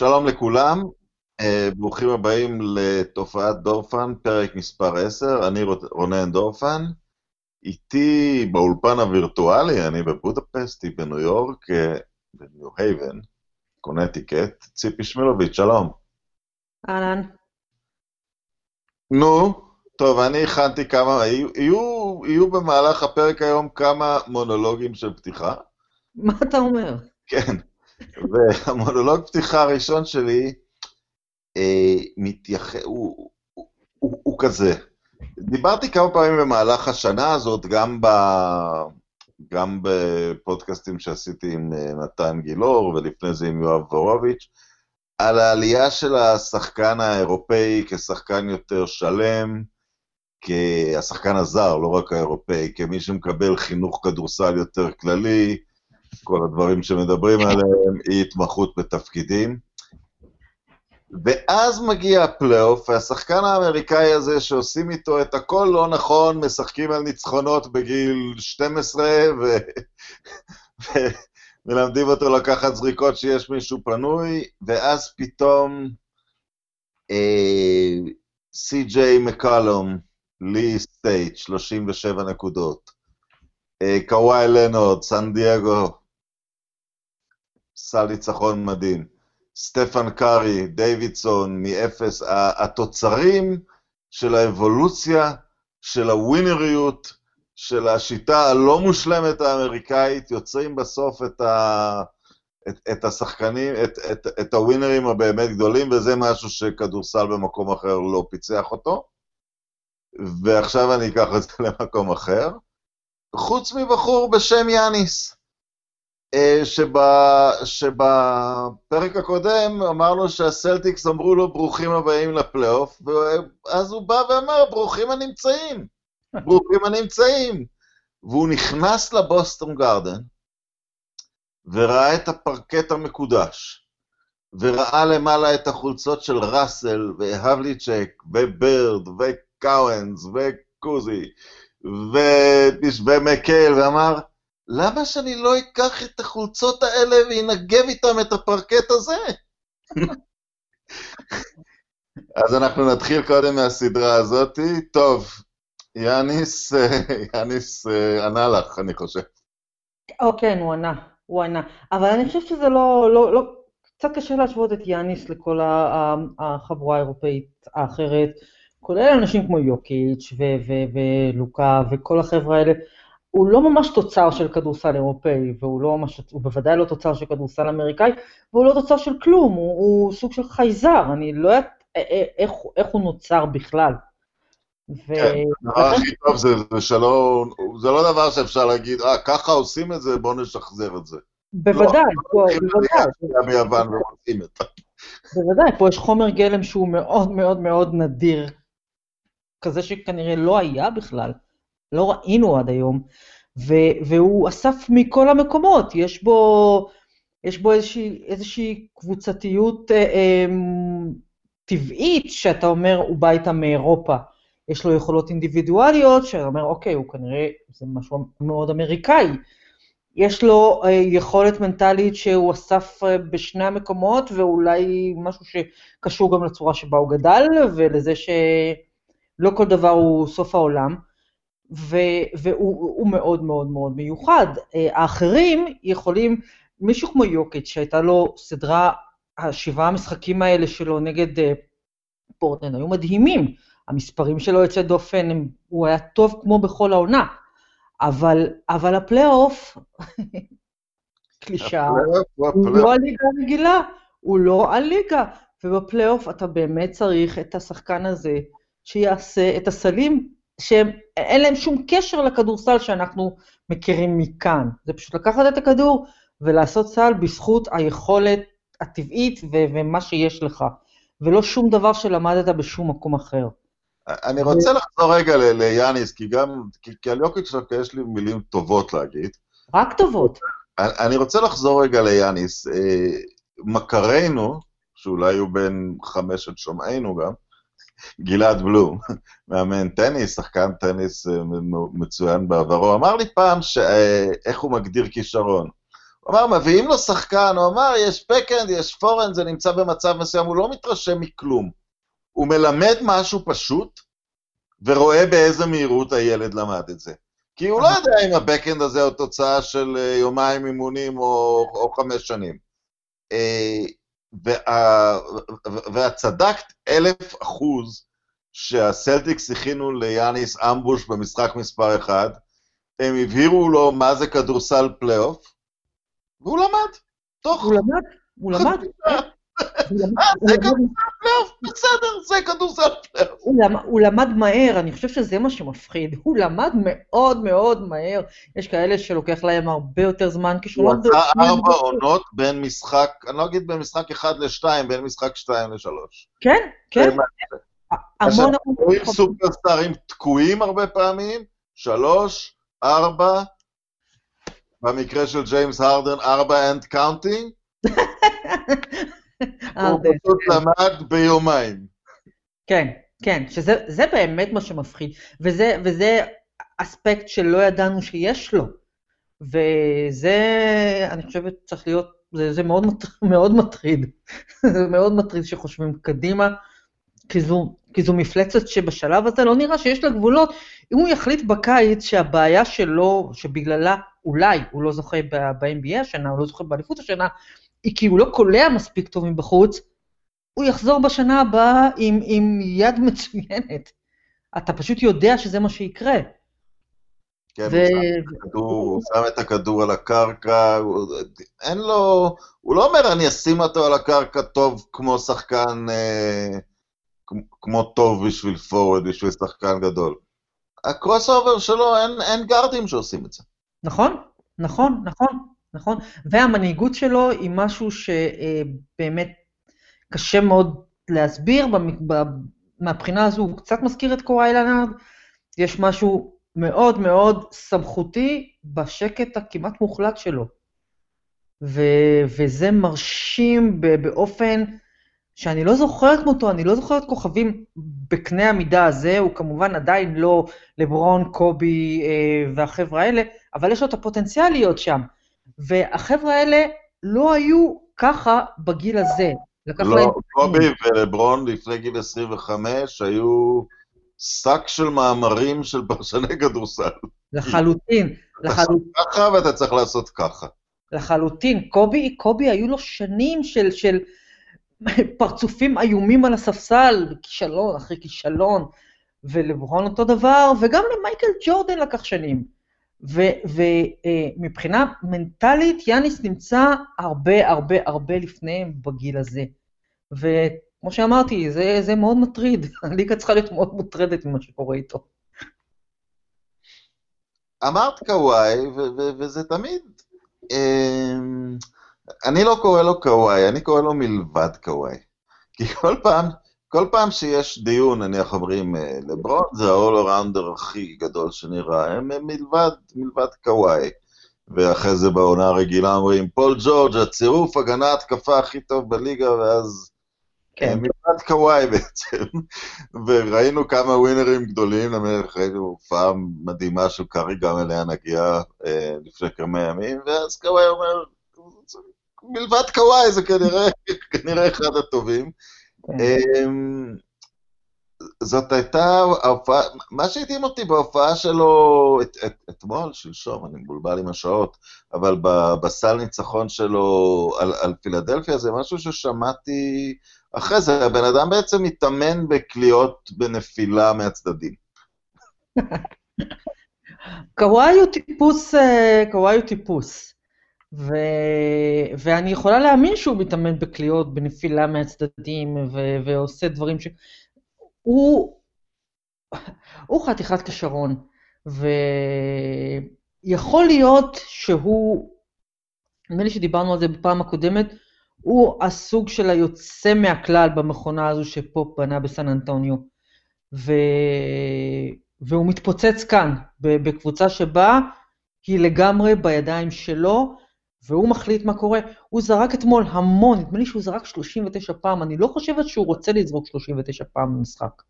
שלום לכולם, אה, ברוכים הבאים לתופעת דורפן, פרק מספר 10, אני רונן דורפן. איתי באולפן הווירטואלי, אני בבודפסט, היא בניו יורק, אה, בניו הייבן, קונטיקט, ציפי שמילוביץ', שלום. אהלן. נו, טוב, אני הכנתי כמה, יהיו, יהיו במהלך הפרק היום כמה מונולוגים של פתיחה. מה אתה אומר? כן, והמונולוג פתיחה הראשון שלי אה, מתייח... הוא, הוא, הוא, הוא כזה. דיברתי כמה פעמים במהלך השנה הזאת, גם, ב... גם בפודקאסטים שעשיתי עם אה, נתן גילאור, ולפני זה עם יואב בורוביץ', על העלייה של השחקן האירופאי כשחקן יותר שלם, כשחקן הזר, לא רק האירופאי, כמי שמקבל חינוך כדורסל יותר כללי, כל הדברים שמדברים עליהם, אי התמחות בתפקידים. ואז מגיע הפלייאוף, והשחקן האמריקאי הזה שעושים איתו את הכל לא נכון, משחקים על ניצחונות בגיל 12, ו... ומלמדים אותו לקחת זריקות שיש מישהו פנוי, ואז פתאום אה, סי.ג'יי מקולום, ליהיי סטייט, 37 נקודות. אה, קוואי לנורד, סן דייגו, סל ניצחון מדהים. סטפן קארי, דיווידסון, מאפס, התוצרים של האבולוציה, של הווינריות, של השיטה הלא מושלמת האמריקאית, יוצרים בסוף את, ה, את, את השחקנים, את, את, את הווינרים הבאמת גדולים, וזה משהו שכדורסל במקום אחר לא פיצח אותו. ועכשיו אני אקח את זה למקום אחר. חוץ מבחור בשם יאניס. אה, שבפרק הקודם אמרנו שהסלטיקס אמרו לו ברוכים הבאים לפלייאוף, ואז הוא בא ואמר ברוכים הנמצאים, ברוכים הנמצאים. והוא נכנס לבוסטון גרדן, וראה את הפרקט המקודש, וראה למעלה את החולצות של ראסל, והאבליצ'ק, ובירד, וקאוונס, וקוזי, ומקל, ואמר, למה שאני לא אקח את החולצות האלה ואנגב איתם את הפרקט הזה? אז אנחנו נתחיל קודם מהסדרה הזאתי. טוב, יאניס, יאניס אה, ענה לך, אני חושב. או כן, הוא ענה, הוא ענה. אבל אני חושבת שזה לא, לא, לא, קצת קשה להשוות את יאניס לכל החבורה האירופאית האחרת, כולל אנשים כמו יוקיץ' ולוקה וכל החבר'ה האלה. הוא לא ממש תוצר של כדורסל אירופאי, והוא לא ממש, הוא בוודאי לא תוצר של כדורסל אמריקאי, והוא לא תוצר של כלום, הוא, הוא סוג של חייזר, אני לא יודעת איך, איך הוא נוצר בכלל. ו... כן, הדבר הכי טוב זה, זה שלא, זה לא דבר שאפשר להגיד, אה, ככה עושים את זה, בואו נשחזר את זה. בוודאי, לא, בוודאי. בוודאי, פה יש חומר גלם שהוא מאוד מאוד מאוד נדיר, כזה שכנראה לא היה בכלל. לא ראינו עד היום, ו- והוא אסף מכל המקומות, יש בו, יש בו איזושהי, איזושהי קבוצתיות אה, אה, טבעית, שאתה אומר, הוא בא איתה מאירופה. יש לו יכולות אינדיבידואליות, שאתה אומר, אוקיי, הוא כנראה, זה משהו מאוד אמריקאי. יש לו אה, יכולת מנטלית שהוא אסף אה, בשני המקומות, ואולי משהו שקשור גם לצורה שבה הוא גדל, ולזה שלא כל דבר הוא סוף העולם. ו- והוא מאוד מאוד מאוד מיוחד. אה, האחרים יכולים, מישהו כמו יוקיץ', שהייתה לו סדרה, השבעה המשחקים האלה שלו נגד uh, פורטנד, היו מדהימים. המספרים שלו יוצא דופן, הם, הוא היה טוב כמו בכל העונה. אבל, אבל הפלייאוף, קלישה, הוא לא הליגה הרגילה, הוא לא הליגה. ובפלייאוף אתה באמת צריך את השחקן הזה שיעשה את הסלים שאין להם שום קשר לכדורסל שאנחנו מכירים מכאן. זה פשוט לקחת את הכדור ולעשות סל בזכות היכולת הטבעית ו- ומה שיש לך, ולא שום דבר שלמדת בשום מקום אחר. אני רוצה לחזור רגע ליאניס, כי גם, כי, על יוקיץ' יש לי מילים טובות להגיד. רק טובות. אני רוצה לחזור רגע ליאניס. אה, מכרנו, שאולי הוא בן חמשת שומעינו גם, גלעד בלום, מאמן טניס, שחקן טניס אה, מצוין בעברו, אמר לי פעם ש... אה, איך הוא מגדיר כישרון. הוא אמר, מביאים לו שחקן, הוא אמר, יש בקאנד, יש פורנד, זה נמצא במצב מסוים, הוא לא מתרשם מכלום. הוא מלמד משהו פשוט, ורואה באיזה מהירות הילד למד את זה. כי הוא לא יודע אם ה backhand הזה הוא תוצאה של אה, יומיים אימונים או, או חמש שנים. וה, ואת צדקת אלף אחוז שהסלטיקס הכינו ליאניס ambush במשחק מספר אחד, הם הבהירו לו מה זה כדורסל פלייאוף, והוא למד. תוך... הוא למד, הוא למד. אה, זה כדורסל פלייאוף, בסדר, זה כדורסל פלייאוף. הוא למד מהר, אני חושב שזה מה שמפחיד. הוא למד מאוד מאוד מהר. יש כאלה שלוקח להם הרבה יותר זמן, הוא עשה ארבע עונות בין משחק, אני לא אגיד בין משחק אחד לשתיים, בין משחק שתיים לשלוש. כן, כן. המון המון... רואים סופרסטארים תקועים הרבה פעמים, שלוש, ארבע, במקרה של ג'יימס הרדן, ארבע and counting. הוא פשוט למד ביומיים. כן, כן, שזה באמת מה שמפחיד, וזה, וזה אספקט שלא ידענו שיש לו. וזה, אני חושבת, צריך להיות, זה, זה מאוד, מאוד מטריד. זה מאוד מטריד שחושבים קדימה, כי זו, כי זו מפלצת שבשלב הזה לא נראה שיש לה גבולות. אם הוא יחליט בקיץ שהבעיה שלו, שבגללה אולי הוא לא זוכה ב-NBA השנה, הוא לא זוכה באליפות השנה, כי הוא לא קולע מספיק טוב מבחוץ, הוא יחזור בשנה הבאה עם, עם יד מצוינת. אתה פשוט יודע שזה מה שיקרה. כן, ו... הוא, שם את הכדור על הקרקע, הוא, אין לו, הוא לא אומר אני אשים אותו על הקרקע טוב כמו שחקן, אה, כמו טוב בשביל פורוד, בשביל שחקן גדול. הקרוס אובר שלו, אין, אין גארדים שעושים את זה. נכון, נכון, נכון. נכון? והמנהיגות שלו היא משהו שבאמת קשה מאוד להסביר, מהבחינה הזו הוא קצת מזכיר את קוואי לנארד, יש משהו מאוד מאוד סמכותי בשקט הכמעט מוחלט שלו. ו- וזה מרשים באופן שאני לא זוכרת כמותו, אני לא זוכרת כוכבים בקנה המידה הזה, הוא כמובן עדיין לא לברון, קובי אה, והחבר'ה האלה, אבל יש לו את הפוטנציאל להיות שם. והחבר'ה האלה לא היו ככה בגיל הזה. לא, קובי ולברון לפני גיל 25 היו שק של מאמרים של פרשני כדורסל. לחלוטין. אתה צריך ככה ואתה צריך לעשות ככה. לחלוטין. קובי, קובי היו לו שנים של, של פרצופים איומים על הספסל, כישלון אחרי כישלון, ולברון אותו דבר, וגם למייקל ג'ורדן לקח שנים. ומבחינה מנטלית, יאניס נמצא הרבה הרבה הרבה לפניהם בגיל הזה. וכמו שאמרתי, זה, זה מאוד מטריד. הליגה צריכה להיות מאוד מוטרדת ממה שקורה איתו. אמרת קוואי, וזה תמיד... אמ, אני לא קורא לו קוואי, אני קורא לו מלבד קוואי. כי כל פעם, כל פעם שיש דיון, נניח אומרים, אה, לברון זה ה-all-arounder הכי גדול שנראה, הם מלבד, מלבד קוואי. ואחרי זה בעונה הרגילה אומרים, פול ג'ורג', הצירוף הגנה התקפה הכי טוב בליגה, ואז... כן. מלבד קוואי בעצם. וראינו כמה ווינרים גדולים, למלך ראינו הופעה מדהימה של קארי, גם אליה נגיע אה, לפני כמה ימים, ואז קוואי אומר, מלבד קוואי זה כנראה, כנראה אחד הטובים. כן. אמ, זאת הייתה ההופעה, מה שהתאים אותי בהופעה שלו את, את, אתמול, שלשום, אני מבולבל עם השעות, אבל בסל ניצחון שלו על, על פילדלפיה זה משהו ששמעתי אחרי זה, הבן אדם בעצם מתאמן בקליעות בנפילה מהצדדים. קוואי הוא טיפוס, אה, קוואי הוא טיפוס. ו... ואני יכולה להאמין שהוא מתאמן בקליעות, בנפילה מהצדדים, ו... ועושה דברים ש... הוא, הוא חתיכת כישרון, ויכול להיות שהוא, נדמה לי שדיברנו על זה בפעם הקודמת, הוא הסוג של היוצא מהכלל במכונה הזו שפופ בנה בסן אנטוניו. ו... והוא מתפוצץ כאן, בקבוצה שבה היא לגמרי בידיים שלו, והוא מחליט מה קורה. הוא זרק אתמול המון, נדמה לי שהוא זרק 39 פעם, אני לא חושבת שהוא רוצה לזרוק 39 פעם במשחק.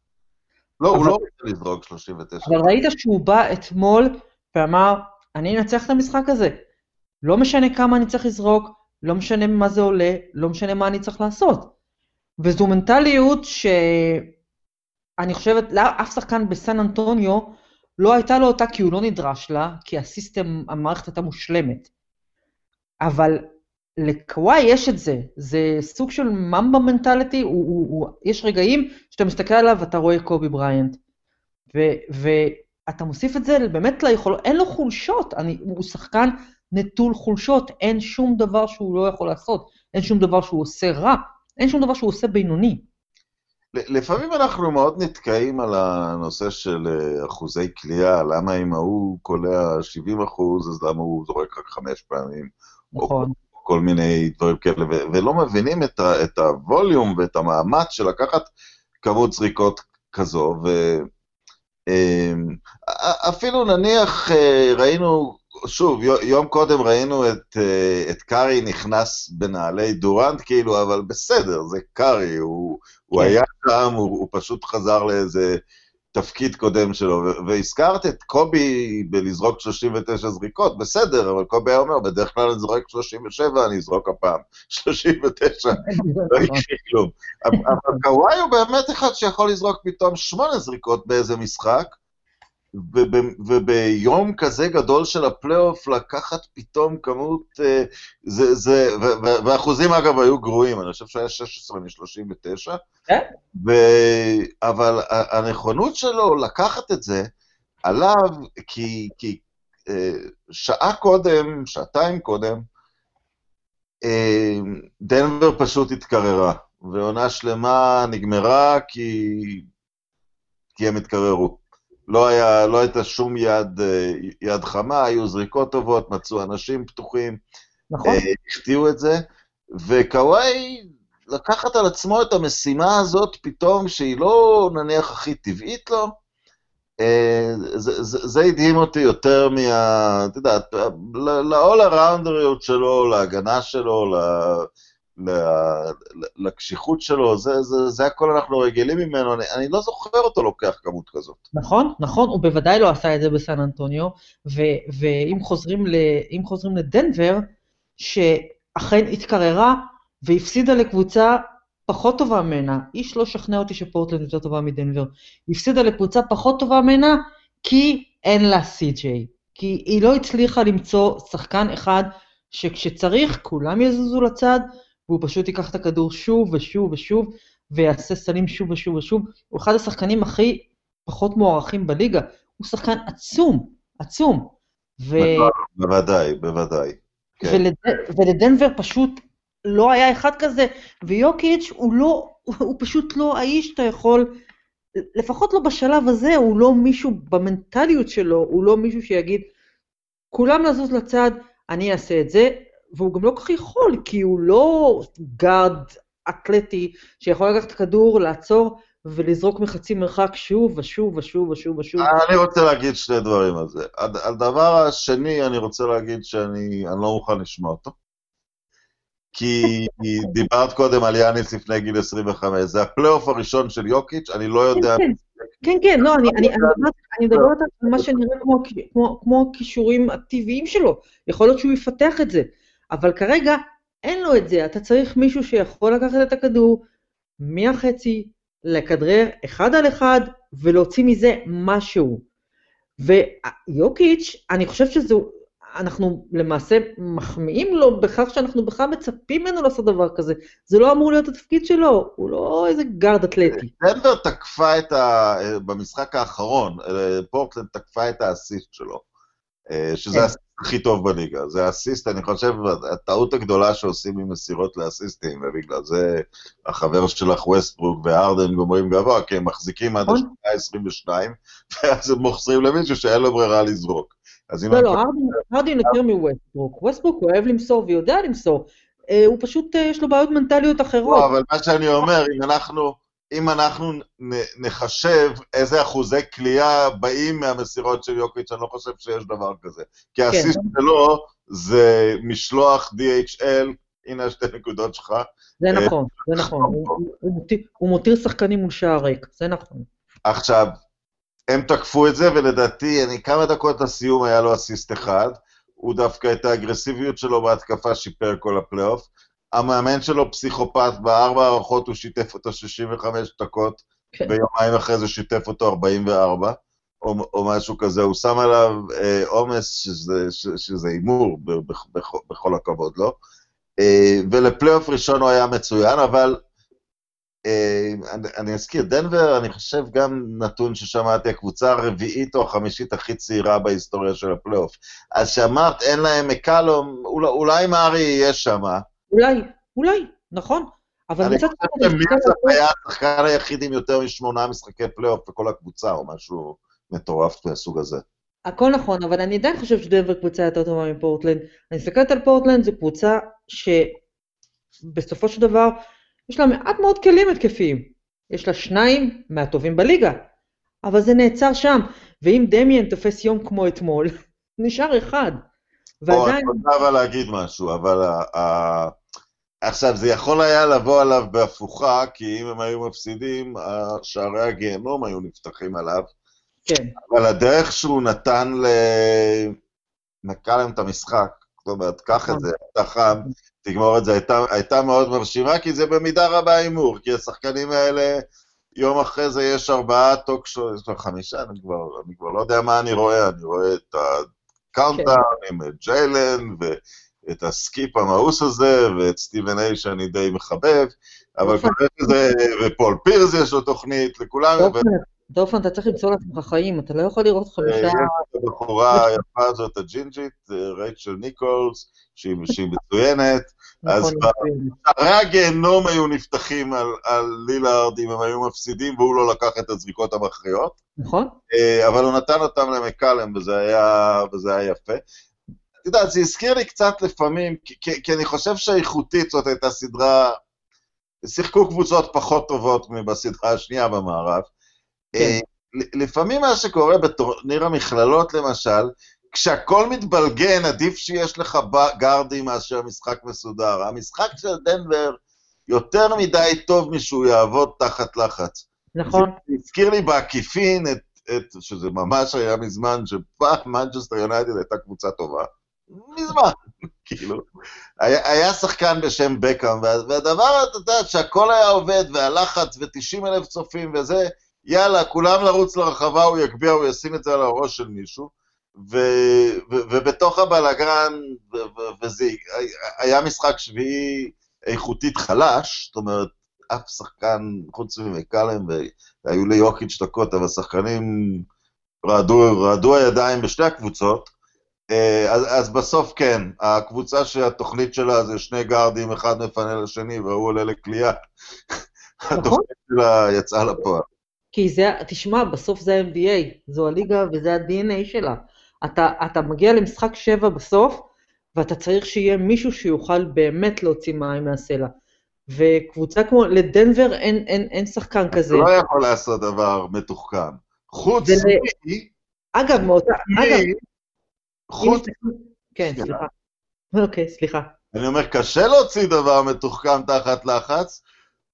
לא, אבל, הוא לא רוצה לזרוק 39. אבל ראית שהוא בא אתמול ואמר, אני אנצח את המשחק הזה. לא משנה כמה אני צריך לזרוק, לא משנה מה זה עולה, לא משנה מה אני צריך לעשות. וזו מנטליות שאני חושבת, לאף שחקן בסן אנטוניו לא הייתה לו אותה כי הוא לא נדרש לה, כי הסיסטם, המערכת הייתה מושלמת. אבל לקוואי יש את זה, זה סוג של ממבה מנטליטי, יש רגעים שאתה מסתכל עליו ואתה רואה קובי בריינט. ואתה מוסיף את זה באמת ליכולות, אין לו חולשות, אני, הוא שחקן נטול חולשות, אין שום דבר שהוא לא יכול לעשות, אין שום דבר שהוא עושה רע, אין שום דבר שהוא עושה בינוני. לפעמים אנחנו מאוד נתקעים על הנושא של אה, אחוזי כליאה, למה אם ההוא קולע 70 אחוז, אז למה הוא זורק רק חמש פעמים? נכון. או כל מיני דברים כאלה, ולא מבינים את, ה- את הווליום ואת המאמץ של לקחת כמות זריקות כזו, ואפילו אמ, נניח אה, ראינו שוב, יום קודם ראינו את, אה, את קארי נכנס בנעלי דורנט, כאילו, אבל בסדר, זה קארי, הוא, כן. הוא היה שם, הוא, הוא פשוט חזר לאיזה תפקיד קודם שלו. והזכרת את קובי בלזרוק 39 זריקות, בסדר, אבל קובי היה אומר, בדרך כלל אני זורק 37, אני אזרוק הפעם 39, לא יקרה כלום. אבל קוואי הוא באמת אחד שיכול לזרוק פתאום שמונה זריקות באיזה משחק, וביום כזה גדול של הפלייאוף לקחת פתאום כמות, אה, זה, זה, והאחוזים אגב היו גרועים, אני חושב שהיה 16 מ-39, כן. אבל הנכונות שלו לקחת את זה עליו, כי, כי אה, שעה קודם, שעתיים קודם, אה, דנבר פשוט התקררה, ועונה שלמה נגמרה כי, כי הם התקררו. לא, היה, לא הייתה שום יד, אה, יד חמה, היו זריקות טובות, מצאו אנשים פתוחים, נכון. החטיאו את זה, וקוואי לקחת על עצמו את המשימה הזאת פתאום, שהיא לא נניח הכי טבעית לו, אה, זה, זה, זה הדהים אותי יותר מה... את יודעת, ל-all arounderיות שלו, להגנה שלו, לקשיחות שלו, זה, זה, זה הכל אנחנו רגילים ממנו, אני, אני לא זוכר אותו לוקח כמות כזאת. נכון, נכון, הוא בוודאי לא עשה את זה בסן אנטוניו, ו, ואם חוזרים, ל, חוזרים לדנבר, שאכן התקררה והפסידה לקבוצה פחות טובה ממנה, איש לא שכנע אותי שפורטלנד יותר טובה מדנבר, הפסידה לקבוצה פחות טובה ממנה, כי אין לה סי.ג'יי, כי היא לא הצליחה למצוא שחקן אחד שכשצריך כולם יזוזו לצד, והוא פשוט ייקח את הכדור שוב ושוב ושוב, ויעשה סלים שוב ושוב ושוב. הוא אחד השחקנים הכי פחות מוערכים בליגה. הוא שחקן עצום, עצום. ו... בוודאי, בוודאי. כן. ולד... ולדנבר פשוט לא היה אחד כזה, ויוקיץ' הוא לא, הוא פשוט לא האיש שאתה יכול, לפחות לא בשלב הזה, הוא לא מישהו במנטליות שלו, הוא לא מישהו שיגיד, כולם לזוז לצד, אני אעשה את זה, והוא גם לא כל כך יכול, כי הוא לא גארד אתלטי שיכול לקחת את הכדור, לעצור ולזרוק מחצי מרחק שוב ושוב ושוב ושוב ושוב. אני רוצה להגיד שני דברים על זה. הדבר השני, אני רוצה להגיד שאני לא מוכן לשמוע אותו. כי דיברת קודם על יאניס לפני גיל 25, זה הפלייאוף הראשון של יוקיץ', אני לא יודע... כן, כן, כן, לא, אני מדברת על מה שנראה כמו הכישורים הטבעיים שלו, יכול להיות שהוא יפתח את זה. אבל כרגע אין לו את זה, אתה צריך מישהו שיכול לקחת את הכדור מהחצי, לכדרר אחד על אחד ולהוציא מזה משהו. ויוקיץ', אני חושב שזו, אנחנו למעשה מחמיאים לו בכך שאנחנו בכלל מצפים ממנו לעשות דבר כזה. זה לא אמור להיות התפקיד שלו, הוא לא איזה גארד אתלטי. דנבר תקפה את ה... במשחק האחרון, פורטלנד תקפה את האסיסט שלו, אה, שזה כן. הכי טוב בליגה. זה אסיסט, אני חושב, הטעות הגדולה שעושים עם מסירות לאסיסטים, ובגלל זה החבר שלך, ווסטברוק והארדן גומרים גבוה, כי הם מחזיקים עד נכון. השנייה ה-22, ואז הם מוכרים למישהו שאין לו ברירה לזרוק. לא, לא, ארדן יותר מווסטברוק. ווסטברוק אוהב למסור ויודע למסור. אה, הוא פשוט, אה, יש לו בעיות מנטליות אחרות. לא, אבל מה שאני אומר, אם אנחנו... אם אנחנו נחשב איזה אחוזי כליאה באים מהמסירות של יוקיץ', אני לא חושב שיש דבר כזה. כי כן. הסיסט שלו זה משלוח DHL, הנה השתי נקודות שלך. זה אה, נכון, זה נכון. הוא מותיר שחקנים מול שער ריק, זה נכון. עכשיו, הם תקפו את זה, ולדעתי, אני כמה דקות לסיום היה לו אסיסט אחד. הוא דווקא את האגרסיביות שלו בהתקפה שיפר כל הפלייאוף. המאמן שלו פסיכופת, בארבע הערכות הוא שיתף אותו 65 דקות, כן. ויומיים אחרי זה שיתף אותו 44, או, או משהו כזה. הוא שם עליו אה, עומס, ש- שזה הימור, בכ- בכ- בכל הכבוד לו. אה, ולפלייאוף ראשון הוא היה מצוין, אבל אה, אני, אני אזכיר, דנבר, אני חושב גם נתון ששמעתי, הקבוצה הרביעית או החמישית הכי צעירה בהיסטוריה של הפלייאוף. אז שאמרת, אין להם מקלום, אולי, אולי מארי יהיה שם. אולי, אולי, נכון. אבל מצד חושב שני, אני מסתכל שמילסאפ היה השחקן היחיד עם יותר משמונה משחקי פלייאוף בכל הקבוצה, או משהו מטורף מהסוג הזה. הכל נכון, אבל אני עדיין חושב שדנבר קבוצה יותר טובה מפורטלנד. אני מסתכלת על פורטלנד, זו קבוצה שבסופו של דבר יש לה מעט מאוד כלים התקפיים. יש לה שניים מהטובים בליגה, אבל זה נעצר שם. ואם דמיאן תופס יום כמו אתמול, נשאר אחד. או, אני ועדיין, רוצה אבל להגיד משהו, אבל עכשיו, זה יכול היה לבוא עליו בהפוכה, כי אם הם היו מפסידים, שערי הגיהנום היו נפתחים עליו, כן, אבל הדרך שהוא נתן למקלם את המשחק, זאת אומרת, קח את זה, אתה חם, תגמור את זה, הייתה, הייתה מאוד מרשימה, כי זה במידה רבה הימור, כי השחקנים האלה, יום אחרי זה יש ארבעה talk show, יש לו חמישה, אני כבר, אני כבר לא יודע מה אני רואה, אני רואה את ה countdown עם ג'יילן, ואת הסקיפ המאוס הזה, ואת סטיבן איי שאני די מחבב, אבל נכון. כנראה שזה, ופול פירס יש לו תוכנית, לכולם, דורפן, אתה צריך למצוא לעצמך חיים, אתה לא יכול לראות חמישה... יש את הבחורה היפה הזאת, הג'ינג'ית, אה, רייצ'ל ניקולס, שהיא מצוינת. אז נכון, ב- שערי הגיהנום היו נפתחים על, על לילארד אם הם היו מפסידים, והוא לא לקח את הזריקות המכריעות. נכון? אה, אבל הוא נתן אותם למקלם, וזה היה יפה. את יודעת, זה הזכיר לי קצת לפעמים, כי, כי, אני חושב שאיכותית זאת הייתה סדרה, שיחקו קבוצות פחות טובות מבסדרה השנייה במערב. כן. אה, לפעמים מה שקורה בטורניר המכללות למשל, כשהכל מתבלגן, עדיף שיש לך גארדים מאשר משחק מסודר. המשחק של דנבר יותר מדי טוב משהוא יעבוד תחת לחץ. נכון, זה הזכיר לי בעקיפין את, את, שזה ממש היה מזמן, שפעם מנצ'סטר יונייטד הייתה קבוצה טובה. מזמן, כאילו. היה, היה שחקן בשם בקאם, וה- והדבר, אתה יודע, שהכל היה עובד, והלחץ, ו-90 אלף צופים וזה, יאללה, כולם לרוץ לרחבה, הוא יגביה, הוא ישים את זה על הראש של מישהו. ו, ו, ובתוך הבלאגן, וזה, היה משחק שביעי איכותית חלש, זאת אומרת, אף שחקן, חוץ ממקלם, והיו ליוקיץ' דקות, אבל שחקנים רעדו, רעדו הידיים בשתי הקבוצות. אה, אז, אז בסוף כן, הקבוצה שהתוכנית שלה זה שני גארדים, אחד מפנה לשני והוא עולה לקליעה. נכון. התוכנית שלה יצאה לפועל. כי זה, תשמע, בסוף זה ה-NBA, זו הליגה וזה ה-DNA שלה. אתה, אתה מגיע למשחק שבע בסוף, ואתה צריך שיהיה מישהו שיוכל באמת להוציא מים מהסלע. וקבוצה כמו, לדנבר אין, אין, אין שחקן כזה. לא יכול לעשות דבר מתוחכם. חוץ ול- מ... אגב, מאותה, אגב, מ... אם חוץ... מסתכלים- כן, סליחה. אוקיי, סליחה. אני אומר, קשה להוציא דבר מתוחכם תחת לחץ,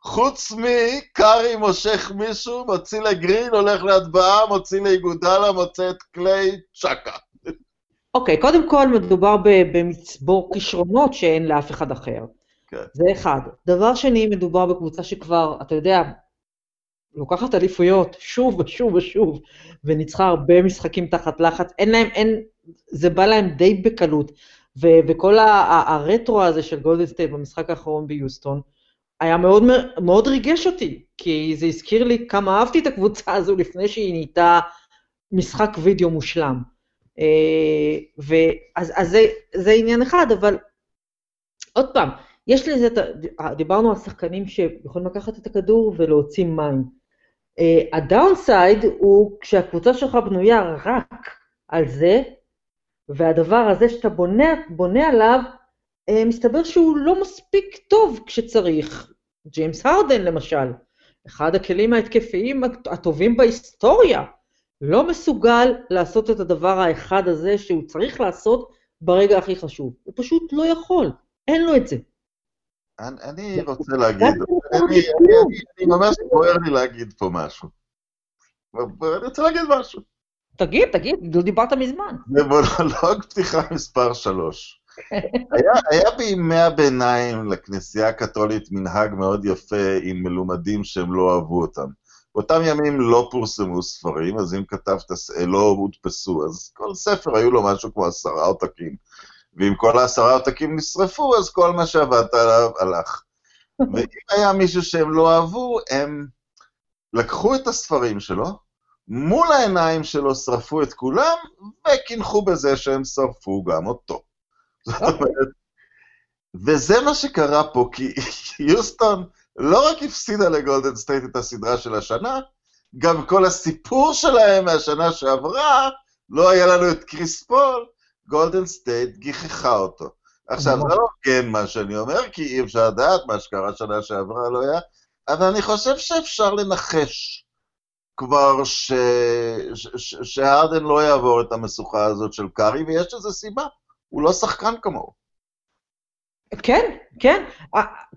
חוץ מקארי מושך מישהו, מוציא לגרין, הולך להטבעה, מוציא לאיגודלה, מוצא את קליי, צ'קה. אוקיי, קודם כל מדובר במצבור כישרונות שאין לאף אחד אחר. כן. זה אחד. דבר שני, מדובר בקבוצה שכבר, אתה יודע, לוקחת אליפויות שוב ושוב ושוב, וניצחה הרבה משחקים תחת לחץ. אין להם, אין, זה בא להם די בקלות. ו- וכל ה- ה- הרטרו הזה של גולדן סטייט במשחק האחרון ביוסטון, היה מאוד, מאוד ריגש אותי, כי זה הזכיר לי כמה אהבתי את הקבוצה הזו לפני שהיא נהייתה משחק וידאו מושלם. אה, ואז אז זה, זה עניין אחד, אבל עוד פעם, יש לזה, דיברנו על שחקנים שיכולים לקחת את הכדור ולהוציא מים. אה, ה downside הוא כשהקבוצה שלך בנויה רק על זה, והדבר הזה שאתה בונה, בונה עליו, אה, מסתבר שהוא לא מספיק טוב כשצריך. ג'יימס הרדן למשל, אחד הכלים ההתקפיים הטובים בהיסטוריה, לא מסוגל לעשות את הדבר האחד הזה שהוא צריך לעשות ברגע הכי חשוב. הוא פשוט לא יכול, אין לו את זה. אני, אני רוצה להגיד, רק אני, אני, אני, אני ממש בוער לי להגיד פה משהו. אני רוצה להגיד משהו. תגיד, תגיד, לא דיברת מזמן. זה מונולוג פתיחה מספר 3. היה, היה בימי הביניים לכנסייה הקתולית מנהג מאוד יפה עם מלומדים שהם לא אהבו אותם. באותם ימים לא פורסמו ספרים, אז אם כתבת, לא הודפסו, אז כל ספר היו לו משהו כמו עשרה עותקים. ואם כל העשרה עותקים נשרפו, אז כל מה שעבדת עליו הלך. ואם היה מישהו שהם לא אהבו, הם לקחו את הספרים שלו, מול העיניים שלו שרפו את כולם, וקינחו בזה שהם שרפו גם אותו. זאת אומרת, וזה מה שקרה פה, כי יוסטון לא רק הפסידה לגולדן סטייט את הסדרה של השנה, גם כל הסיפור שלהם מהשנה שעברה, לא היה לנו את קריס פול, גולדן סטייט גיחכה אותו. עכשיו, זה לא כן מה שאני אומר, כי אי אפשר לדעת מה שקרה שנה שעברה לא היה, אבל אני חושב שאפשר לנחש כבר ש... ש... ש... שהרדן לא יעבור את המשוכה הזאת של קארי, ויש לזה סיבה, הוא לא שחקן כמוהו. כן, כן.